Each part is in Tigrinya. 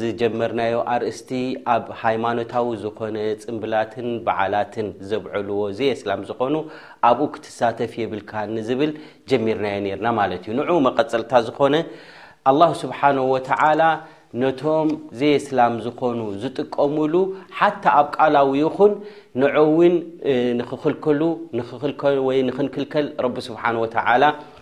ዝጀመርናዮ ኣርእስቲ ኣብ ሃይማኖታዊ ዝኾነ ጽምብላትን በዓላትን ዘብዕልዎ ዘይኣስላም ዝኾኑ ኣብኡ ክትሳተፍ የብልካን ንዝብል ጀሚርናዮ ኔርና ማለት እዩ። ንዕኡ መቐጸልታ ዝኾነ ኣላሁ ስብሓነሁ ወተዓላ ነቶም ዘይኣስላም ዝኾኑ ዝጥቀሙሉ ሓታ ኣብ ቃላዊ ይኹን ንዑ እውን ንክኽልክሉ ወይ ንክንክልከል ረቢ ስብሓነሁ ወተዓላ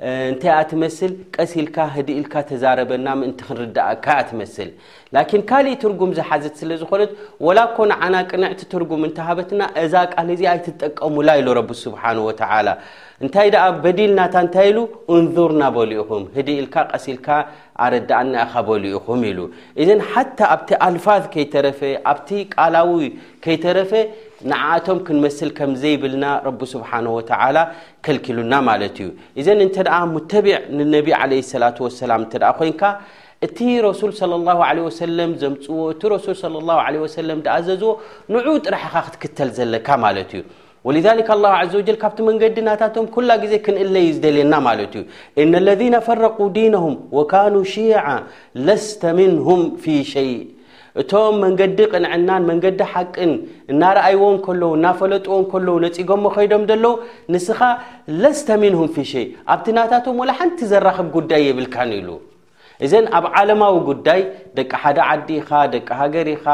እንታይ እያ ትመስል? ቀስ ኢልካ ህድእ ኢልካ ተዛረበና ምእንቲ ክንርዳእካ እያ ትመስል ላኪን ካሊእ ትርጉም ዝሓዘት ስለ ዝኾነት ወላ እኮ ንዓና ቅንዕቲ ትርጉም እንተሃበትና እዛ ቃል እዚኣ ኣይትጠቀሙላ ኢሉ ረቢ ስብሓን ወተዓላ እንታይ ደኣ በዲልናታ እንታይ ኢሉ እንዙርና በሉ ኢኹም ህድእ ኢልካ ቀስ ኢልካ ኣረዳእና ኢኻ በሉ ኢኹም ኢሉ እዘን ሓታ ኣብቲ ኣልፋዝ ከይተረፈ ኣብቲ ቃላዊ ከይተረፈ ንዓኣቶም ክንመስል ከም ዘይብልና ረቢ ስብሓን ወተዓላ ከልኪሉና ማለት እዩ እዘን እንተ ሙተቢዕ ንነቢ ለ ሰላ ወሰላም እተ ኮይንካ እቲ ረሱል صለ ላሁ ለ ወሰለም ዘምፅዎ እቲ ረሱል صለ ላሁ ለ ወሰለም ድኣዘዝዎ ንዑ ጥራሕኻ ክትክተል ዘለካ ማለት እዩ ወልሊክ ኣላ ዘ ወጀል ካብቲ መንገዲ ናታቶም ኩላ ግዜ ክንእለዩ ዝደልየና ማለት እዩ እነ ለذነ ፈረቁ ዲነሁም ወካኑ ሽዓ ለስተ ምንሁም ፊ ሸይእ እቶም መንገዲ ቅንዕናን መንገዲ ሓቅን እናረኣይዎ እንከለዉ እናፈለጥዎ እንከለዉ ነጺጎሞ ከይዶም ዘለዉ ንስኻ ለስተ ሚንሁም ፊ ሸይ ኣብቲ ናታቶም ወላ ሓንቲ ዘራኽብ ጉዳይ የብልካን ኢሉ እዘን ኣብ ዓለማዊ ጉዳይ ደቂ ሓደ ዓዲ ኢኻ ደቂ ሃገር ኢኻ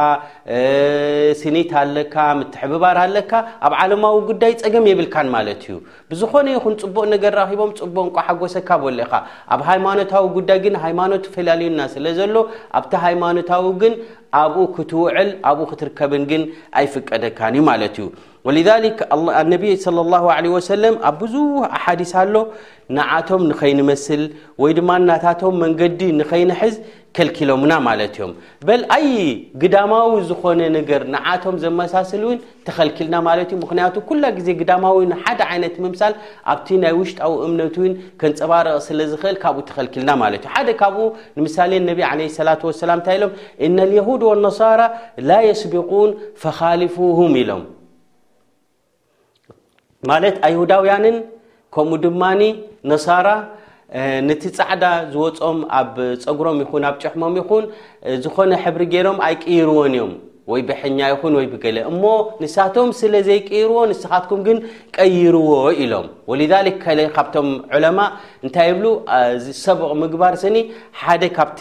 ስኒት ኣለካ ምትሕብባር ኣለካ ኣብ ዓለማዊ ጉዳይ ጸገም የብልካን ማለት እዩ ብዝኾነ ይኹን ጽቡቅ ነገር ረኺቦም ጽቡቅ እንቋዕ ሓጎሰካ በሎ ኢኻ ኣብ ሃይማኖታዊ ጉዳይ ግን ሃይማኖት ይፈላልዩና ስለ ዘሎ ኣብቲ ሃይማኖታዊ ግን ኣብኡ ክትውዕል ኣብኡ ክትርከብን ግን ኣይፍቀደካን እዩ ማለት እዩ ወሊዛሊክ ኣነቢ صለ ላሁ ለ ወሰለም ኣብ ብዙህ ኣሓዲስ ኣሎ ንዓቶም ንኸይንመስል ወይ ድማ ናታቶም መንገዲ ንኸይንሕዝ ከልኪሎምና ማለት እዮም በል ኣይ ግዳማዊ ዝኾነ ነገር ንዓቶም ዘመሳስል እውን ተኸልኪልና ማለት እዩ ምክንያቱ ኩላ ግዜ ግዳማዊ ሓደ ዓይነት ምምሳል ኣብቲ ናይ ውሽጣዊ እምነት እውን ከንፀባረቕ ስለ ዝኽእል ካብኡ ተኸልኪልና ማለት እዩ ሓደ ካብኡ ንምሳሌ ነቢ ለ ሰላት ወሰላም እንታይ ኢሎም እነ ልየሁድ ወነሳራ ላ የስቢቁን ፈኻሊፉሁም ኢሎም ማለት ኣይሁዳውያንን ከምኡ ድማ ነሳራ ነቲ ፃዕዳ ዝወፆም ኣብ ፀጉሮም ይኹን ኣብ ጭሕሞም ይኹን ዝኾነ ሕብሪ ገይሮም ኣይቅይርዎን እዮም ወይ ብሐኛ ይኹን ወይ ብገለ እሞ ንሳቶም ስለ ዘይቅይርዎ ንስኻትኩም ግን ቀይርዎ ኢሎም ወሊዛሊክ ከለ ካብቶም ዑለማ እንታይ ይብሉ ሰብቕ ምግባር ስኒ ሓደ ካብቲ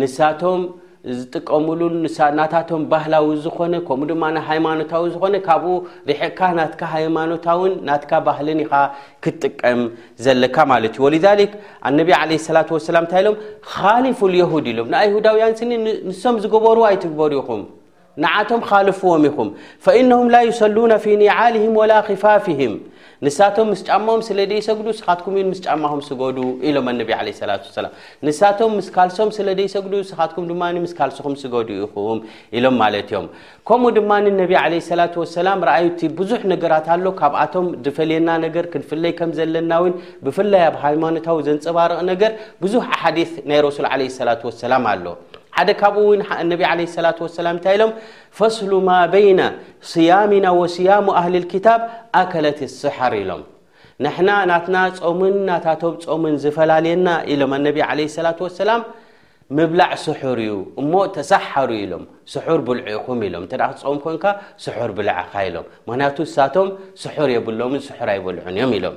ንሳቶም ዝጥቀምሉ ናታቶም ባህላዊ ዝኾነ ከምኡ ድማ ሃይማኖታዊ ዝኾነ ካብኡ ርሕቕካ ናትካ ሃይማኖታውን ናትካ ባህልን ኢኻ ክትጥቀም ዘለካ ማለት እዩ ወልዛሊክ ኣነቢ ለ ሰላት ወሰላም እንታይ ኢሎም ካሊፉ ልየሁድ ኢሎም ንኣይሁዳውያን ስኒ ንሶም ዝገበሩ ኣይትግበሩ ኢኹም ንዓቶም ኻልፍዎም ኢኹም ፈኢነሁም ላ ዩሰሉነ ፊ ኒዓልህም ወላ ኽፋፍህም ንሳቶም ምስ ጫማኦም ስለ ደይሰግዱ ስኻትኩም ውን ምስ ጫማኹም ስገዱ ኢሎም ኣነቢ ለ ሰላት ሰላም ንሳቶም ምስ ካልሶም ስለ ደይሰግዱ ስኻትኩም ድማ ምስ ካልስኹም ስገዱ ኢኹም ኢሎም ማለት እዮም ከምኡ ድማ ነቢ ለ ሰላ ወሰላም ረኣዩቲ ብዙሕ ነገራት ኣሎ ካብኣቶም ዝፈልየና ነገር ክንፍለይ ከም ዘለና ውን ብፍላይ ኣብ ሃይማኖታዊ ዘንፀባርቕ ነገር ብዙሕ ኣሓዲ ናይ ረሱል ለ ሰላት ወሰላም ኣሎ ሓደ ካብኡ ውን እነቢ ዓለ ሰላት ወሰላም እንታይ ኢሎም ፈስሉ ማ በይነ ስያምና ወስያሙ ኣህሊ ልክታብ ኣከለት ስሓር ኢሎም ንሕና ናትና ጾምን ናታቶም ጾምን ዝፈላለየና ኢሎም ኣነቢ ዓለ ሰላት ወሰላም ምብላዕ ስሑር እዩ እሞ ተሳሓሩ ኢሎም ስሑር ብልዑ ኢኹም ኢሎም እተ ክጾም ኮንካ ስሑር ብልዕኻ ኢሎም ምክንያቱ ሳቶም ስሑር የብሎምን ስሑር ኣይበልዑን እዮም ኢሎም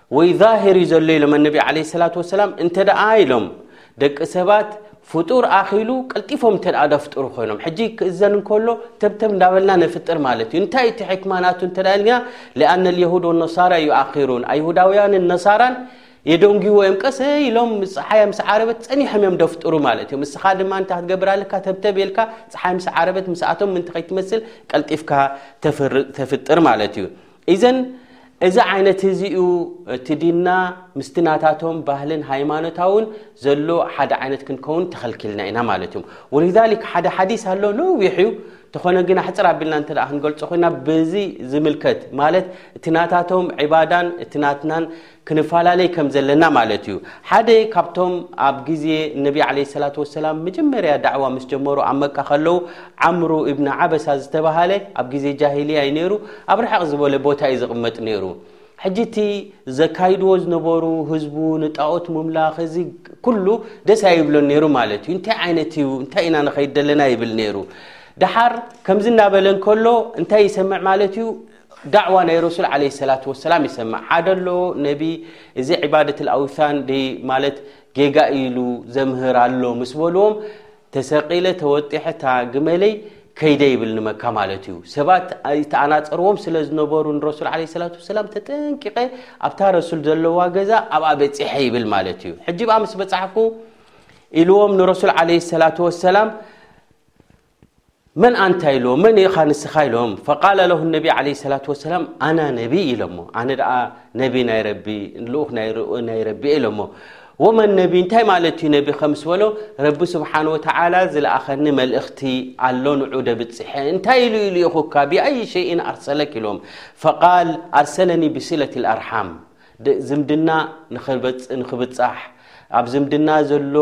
ወይ ዛሂር እዩ ዘሎ ኢሎም ኣነቢ ዓለይሂ ሰላቱ ወሰላም እንተ ደኣ ኢሎም ደቂ ሰባት ፍጡር ኣኺሉ ቀልጢፎም እንተ ደኣ ደፍጥሩ ኮይኖም ሕጂ ክእዘን እንከሎ ተብተብ እንዳበልና ነፍጥር ማለት እዩ እንታይ እቲ ሕክማ ናቱ እንተ ደኣ ኢልና ሊኣነ ልየሁድ ወነሳራ ዩኣኺሩን ኣይሁዳውያንን ነሳራን የደንጉዎ እዮም ቀሰ ኢሎም ምስ ፀሓያ ምስ ዓረበት ፀኒሖም እዮም ደፍጥሩ ማለት እዮም እስኻ ድማ እንታይ ክትገብር ኣለካ ተብተብ የልካ ፀሓይ ምስ ዓረበት ምስኣቶም ምንቲ ከይትመስል ቀልጢፍካ ተፍጥር ማለት እዩ ኢዘን እዚ ዓይነት እዚ እዩ እቲ ዲንና ምስቲ ናታቶም ባህልን ሃይማኖታውን ዘሎ ሓደ ዓይነት ክንከውን ተኸልኪልና ኢና ማለት እዮም ወሊዛሊክ ሓደ ሓዲስ ኣሎ ነዊሕ እዩ ተኾነ ግን ኣሕፅር ኣቢልና እንተ ክንገልፆ ኮይና ብዚ ዝምልከት ማለት እቲ ናታቶም ዕባዳን እቲ ናትናን ክንፈላለይ ከም ዘለና ማለት እዩ ሓደ ካብቶም ኣብ ግዜ ነቢ ዓለ ሰላት ወሰላም መጀመርያ ዳዕዋ ምስ ጀመሩ ኣብ መካ ከለዉ ዓምሩ እብኒ ዓበሳ ዝተባሃለ ኣብ ግዜ ጃሂልያ እዩ ነይሩ ኣብ ርሕቕ ዝበለ ቦታ እዩ ዝቕመጥ ነይሩ ሕጂ እቲ ዘካይድዎ ዝነበሩ ህዝቡ ንጣኦት ምምላኽ እዚ ኩሉ ደስ ኣይብሎን ነይሩ ማለት እዩ እንታይ ዓይነት እዩ እንታይ ኢና ንኸይድ ዘለና ይብል ነይሩ ደሓር ከምዚ እናበለ እንከሎ እንታይ ይሰምዕ ማለት እዩ ዳዕዋ ናይ ረሱል ዓለይሂ ሰላቱ ወሰላም ይሰምዕ ሓደ ኣሎ ነቢ እዚ ዒባደተል ኣውሳን ደይ ማለት ጌጋ እዩ ኢሉ ዘምህር ኣሎ ምስ በልዎም ተሰቂለ ተወጢሐ እታ ግመለይ ከይደ ይብል ንመካ ማለት እዩ ሰባት ተኣናፀርዎም ስለ ዝነበሩ ንረሱል ለ ስላ ሰላም ተጠንቂቀ ኣብታ ረሱል ዘለዋ ገዛ ኣብኣ በፂሐ ይብል ማለት እዩ ሕጂ ብኣ ምስ በፃሕኩ ኢልዎም ንረሱል ለ ሰላ ወሰላም መን ኣንታ ኢልዎ መን ኢኻ ንስኻ ኢሎም ፈቃለ ለሁ ነቢ ዓለ ሰላት ወሰላም ኣና ነቢይ ኢሎሞ ኣነ ደኣ ነቢ ናይ ረቢ ልኡኽ ናይ ረቢ እየ ኢሎሞ ወመን ነቢ እንታይ ማለት እዩ ነቢ ኸምስ በሎ ረቢ ስብሓን ወተዓላ ዝለኣኸኒ መልእኽቲ ኣሎ ንዑ ደብፅሐ እንታይ ኢሉ ኢሉ ኢኹካ ብኣይ ሸይን ኣርሰለክ ኢሎም ፈቃል ኣርሰለኒ ብስለት ልኣርሓም ድ ዝምድና ንክብፃሕ ኣብ ዝምድና ዘሎ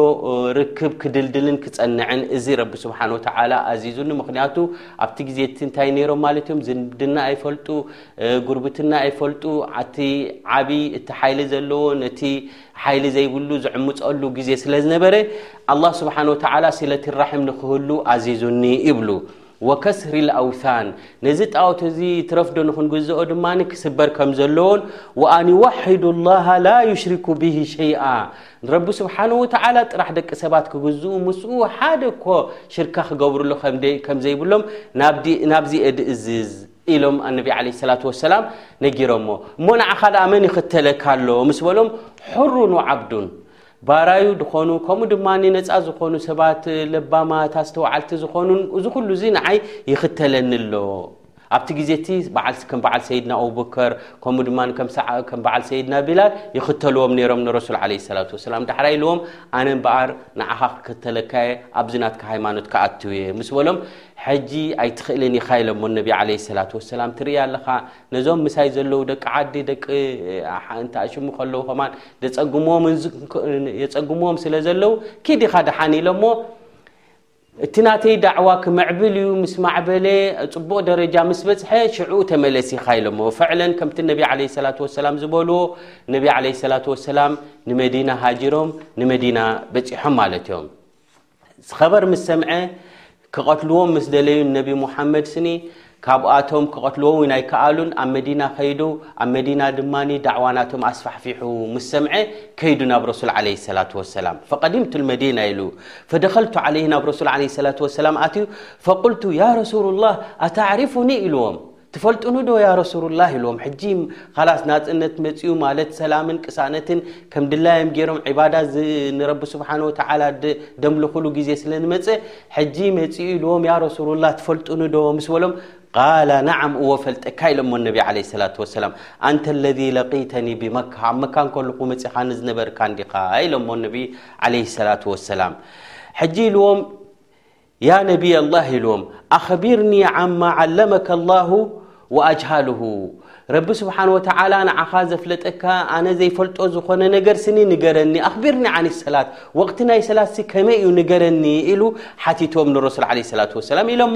ርክብ ክድልድልን ክፀንዕን እዚ ረቢ ስብሓን ወተዓላ ኣዚዙኒ ምክንያቱ ኣብቲ ግዜ እቲ እንታይ ነይሮም ማለት እዮም ዝምድና ኣይፈልጡ ጉርብትና ኣይፈልጡ እቲ ዓብይ እቲ ሓይሊ ዘለዎ ነቲ ሓይሊ ዘይብሉ ዝዕምፀሉ ግዜ ስለ ዝነበረ ኣላ ስብሓን ወተዓላ ስለቲ ራሒም ንክህሉ ኣዚዙኒ ይብሉ ወከስሪ ልኣውታን ነዚ ጣዖት እዚ ትረፍዶ ንክንግዝኦ ድማ ክስበር ከም ዘለዎን ወኣን ይዋሕዱ ላሃ ላ ዩሽሪኩ ብሂ ሸይኣ ንረቢ ስብሓን ወተዓላ ጥራሕ ደቂ ሰባት ክግዝኡ ምስኡ ሓደ እኮ ሽርካ ክገብርሉ ከም ዘይብሎም ናብዚ እየ ድእዝዝ ኢሎም ኣነቢ ዓለ ሰላት ወሰላም ነጊሮሞ እሞ ንዓኻ ድኣ መን ይኽተለካ ኣሎ ምስ በሎም ሕሩን ዓብዱን ባራዩ ድኾኑ ከምኡ ድማ ነፃ ዝኾኑ ሰባት ለባማት ኣስተውዓልቲ ዝኾኑን እዚ ኩሉ እዚ ንዓይ ይኽተለኒ ኣሎ ኣብቲ ግዜ እቲ ዓከም በዓል ሰይድና ኣቡበከር ከምኡ ድማ ከም በዓል ሰይድና ቢላል ይኽተልዎም ነይሮም ንረሱል ዓለ ሰላት ወሰላም ዳሕራ ኢልዎም ኣነ እምበኣር ንዓኻ ክከተለካየ ኣብዚ ናትካ ሃይማኖት ክኣትው እየ ምስ በሎም ሕጂ ኣይትኽእልን ኢኻ ኢሎሞ ነቢ ዓለ ሰላት ወሰላም ትርእያ ኣለኻ ነዞም ምሳይ ዘለዉ ደቂ ዓዲ ደቂ እንተ ኣሽሙ ከለዉ ከማን ዘጸግምዎም የጸግምዎም ስለ ዘለዉ ኪድ ኢኻ ደሓን ኢሎ እሞ እቲ ናተይ ዳዕዋ ክምዕብል እዩ ምስ ማዕበለ ጽቡቕ ደረጃ ምስ በጽሐ ሽዑኡ ተመለስ ኢኻ ኢሎ እሞ ፈዕለን ከምቲ ነቢ ዓለ ሰላት ወሰላም ዝበልዎ ነቢ ዓለ ሰላት ወሰላም ንመዲና ሃጅሮም ንመዲና በጺሖም ማለት እዮም ዝኸበር ምስ ሰምዐ ክቐትልዎም ምስ ደለዩ ነቢ ሙሓመድ ስኒ ካብኣቶም ክቐትልዎ እውን ኣይከኣሉን ኣብ መዲና ከይዱ ኣብ መዲና ድማ ዳዕዋ ናቶም ኣስፋሕፊሑ ምስ ሰምዐ ከይዱ ናብ ረሱል ዓለ ሰላት ወሰላም ፈቀዲምቱ ልመዲና ኢሉ ፈደኸልቱ ዓለይህ ናብ ረሱል ዓለ ሰላት ወሰላም ኣትዩ ፈቁልቱ ያ ረሱሉላህ ኣታዕሪፉኒ ኢልዎም ትፈልጡኒ ዶ ያረሱሩላህ ኢሎም ሕጂ ኻላስ ናጽነት መጺኡ ማለት ሰላምን ቅሳነትን ከም ድላዮም ጌሮም ዒባዳ ንረቢ ስብሓን ወተዓላ ደምልኹሉ ግዜ ስለ ንመጸ ሕጂ መጺኡ ኢልዎም ያረሱሩላህ ትፈልጡኒ ዶ ምስ በሎም ቃላ ናዓም እዎ ፈልጠካ ኢሎሞ ነቢ ዓለ ሰላት ወሰላም ኣንተ ለዚ ለቂተኒ ብመካ ኣብ መካ እንከልኹ መጺኻ ንዝነበርካ እንዲኻ ኢሎሞ ነቢ ዓለ ሰላት ወሰላም ሕጂ ኢልዎም ያ ነብይ ኣላህ ኢልዎም ኣኽቢርኒ ዓማ ዓለመከ ኣላሁ ወኣጅሃልሁ ረቢ ስብሓን ወተዓላ ንዓኻ ዘፍለጠካ ኣነ ዘይፈልጦ ዝኾነ ነገር ስኒ ንገረኒ ኣኽቢርኒ ዓኒ ሰላት ወቕቲ ናይ ሰላት ሲ ከመይ እዩ ንገረኒ ኢሉ ሓቲትዎም ንረሱል ዓለ ሰላት ወሰላም ኢሎሞ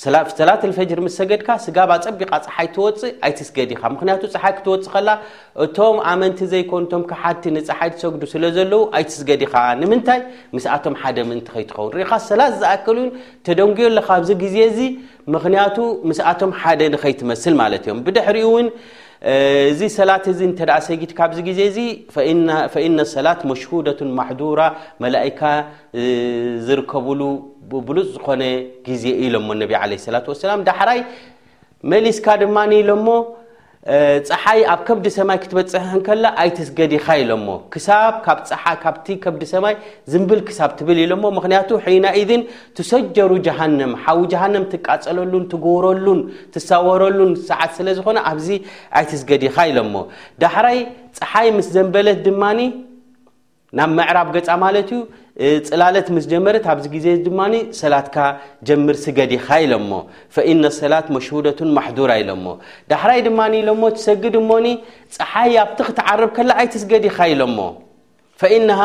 ሰላት ኣልፈጅር ምስ ሰገድካ ስጋብ ኣጸቢቓ ጸሓይ ትወጽእ ኣይትስገድ ኢኻ ምክንያቱ ፀሓይ ክትወጽእ ከላ እቶም ኣመንቲ ዘይኮኑ እቶም ከሓድቲ ንፀሓይ ትሰግዱ ስለ ዘለዉ ኣይትስገድ ኢኻ ንምንታይ ምስኣቶም ሓደ ምእንቲ ከይትኸውን ርኢኻ ሰላት ዝኣክል እውን ተደንጉዮ ኣለካ ኣብዚ ግዜ እዚ ምክንያቱ ምስኣቶም ሓደ ንኸይትመስል ማለት እዮም ብድሕሪኡ እውን እዚ ሰላት እዚ እንተ ሰጊድካ ኣብዚ ግዜ እዚ ፈኢነ ሰላት መሽሁደቱን ማሕዱራ መላእካ ዝርከቡሉ ብሉፅ ዝኾነ ግዜ እዩ ኢሎሞ ነቢ ዓለ ሰላት ወሰላም ዳሕራይ መሊስካ ድማ ኢሎሞ ፀሓይ ኣብ ከብዲ ሰማይ ክትበፅሕ እንከላ ኣይትስገዲኻ ኢሎሞ ክሳብ ካብ ፀሓ ካብቲ ከብዲ ሰማይ ዝምብል ክሳብ ትብል ኢሎሞ ምክንያቱ ሕይና ኢዝን ትሰጀሩ ጀሃንም ሓዊ ጀሃንም ትቃፀለሉን ትጎረሉን ትሳወረሉን ሰዓት ስለ ዝኾነ ኣብዚ ኣይትስገዲኻ ኢሎሞ ዳሕራይ ፀሓይ ምስ ዘንበለት ድማኒ ናብ ምዕራብ ገጻ ማለት እዩ ጽላለት ምስ ጀመረት ኣብዚ ግዜ እዚ ድማ ሰላትካ ጀምር ስገድ ኢኻ ኢሎሞ ፈኢነ ሰላት መሽሁደቱን ማሕዱራ ኢሎሞ ዳሕራይ ድማ ኢሎሞ ትሰግድ እሞኒ ፀሓይ ኣብቲ ክትዓርብ ከላ ኣይትስገድ ኢኻ ኢሎሞ ፈኢነሃ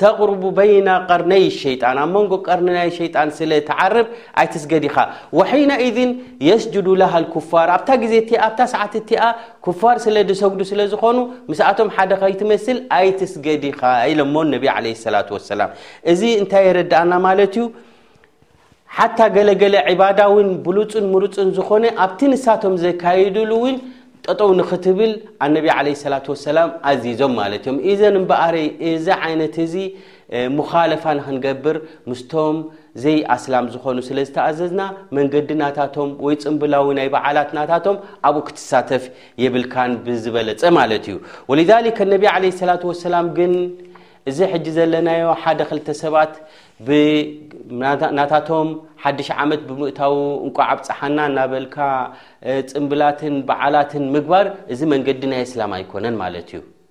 ተቕርቡ በይና ቀርነይ ሸይጣን ኣብ መንጎ ቀርኒ ናይ ሸይጣን ስለ ትዓርብ ኣይትስገድ ኢኻ ወሒነ ኢዝን የስጁዱ ላሃ ልኩፋር ኣብታ ግዜ እቲኣ ኣብታ ሰዓት እቲኣ ኩፋር ስለ ዝሰግዱ ስለ ዝኾኑ ምስኣቶም ሓደ ከይትመስል ኣይትስገዲ ኢኻ ኢሎሞ ነቢ ዓለይሂ ሰላቱ ወሰላም። እዚ እንታይ የረድኣና ማለት እዩ? ሓታ ገለገለ ዕባዳ እውን ብሉፅን ምሩፅን ዝኾነ ኣብቲ ንሳቶም ዘካይድሉ እውን ጠጠው ንኽትብል ኣነቢ ዓለ ሰላት ወሰላም ኣዚዞም ማለት እዮም ኢዘን እምበኣረይ እዚ ዓይነት እዚ ሙኻለፋ ንኽንገብር ምስቶም ዘይኣስላም ዝኾኑ ስለ ዝተኣዘዝና መንገዲ ናታቶም ወይ ፅምብላዊ ናይ በዓላት ናታቶም ኣብኡ ክትሳተፍ የብልካን ብዝበለፀ ማለት እዩ ወሊዛሊከ ነቢ ዓለ ሰላት ወሰላም ግን እዚ ሕጂ ዘለናዮ ሓደ ክልተ ሰባት ናታቶም ሓድሽ ዓመት ብምእታው እንቋ ዓብፀሓና እናበልካ ፅምብላትን በዓላትን ምግባር እዚ መንገዲ ናይ እስላም ኣይኮነን ማለት እዩ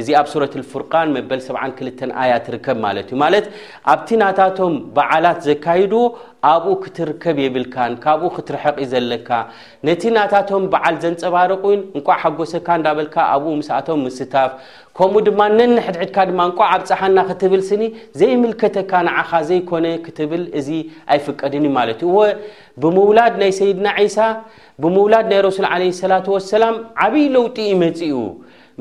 እዚ ኣብ ሱረት ኣልፉርቃን መበል ሰብዓን ክልተን ኣያ ትርከብ ማለት እዩ ማለት ኣብቲ ናታቶም በዓላት ዘካይድዎ ኣብኡ ክትርከብ የብልካን ካብኡ ክትርሐቕ ዩ ዘለካ ነቲ ናታቶም በዓል ዘንፀባርቑን እንቋዕ ሓጎሰካ እንዳበልካ ኣብኡ ምስኣቶም ምስታፍ ከምኡ ድማ ነንሕድሕድካ ድማ እንቋዕ ኣብፀሓና ክትብል ስኒ ዘይምልከተካ ንዓኻ ዘይኮነ ክትብል እዚ ኣይፍቀድን እዩ ማለት እዩ እወ ብምውላድ ናይ ሰይድና ዒሳ ብምውላድ ናይ ረሱል ዓለ ሰላት ወሰላም ዓብይ ለውጢ ይመፅእ እዩ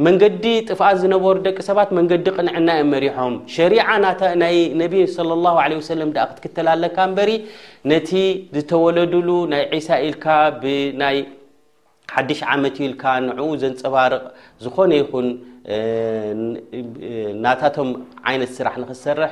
መንገዲ ጥፍኣት ዝነበሩ ደቂ ሰባት መንገዲ ቅንዕና እዮም መሪሖም። ሸሪዓ ናታ ናይ ነቢ ሰለላሁ ዐለይሂ ወሰለም ደኣ ክትክተል ኣለካ እምበሪ ነቲ ዝተወለድሉ ናይ ዒሳ ኢልካ ብናይ ሓድሽ ዓመት እዩ ኢልካ ንዕኡ ዘንጸባርቕ ዝኾነ ይኹን ናታቶም ዓይነት ስራሕ ንኽሰርሕ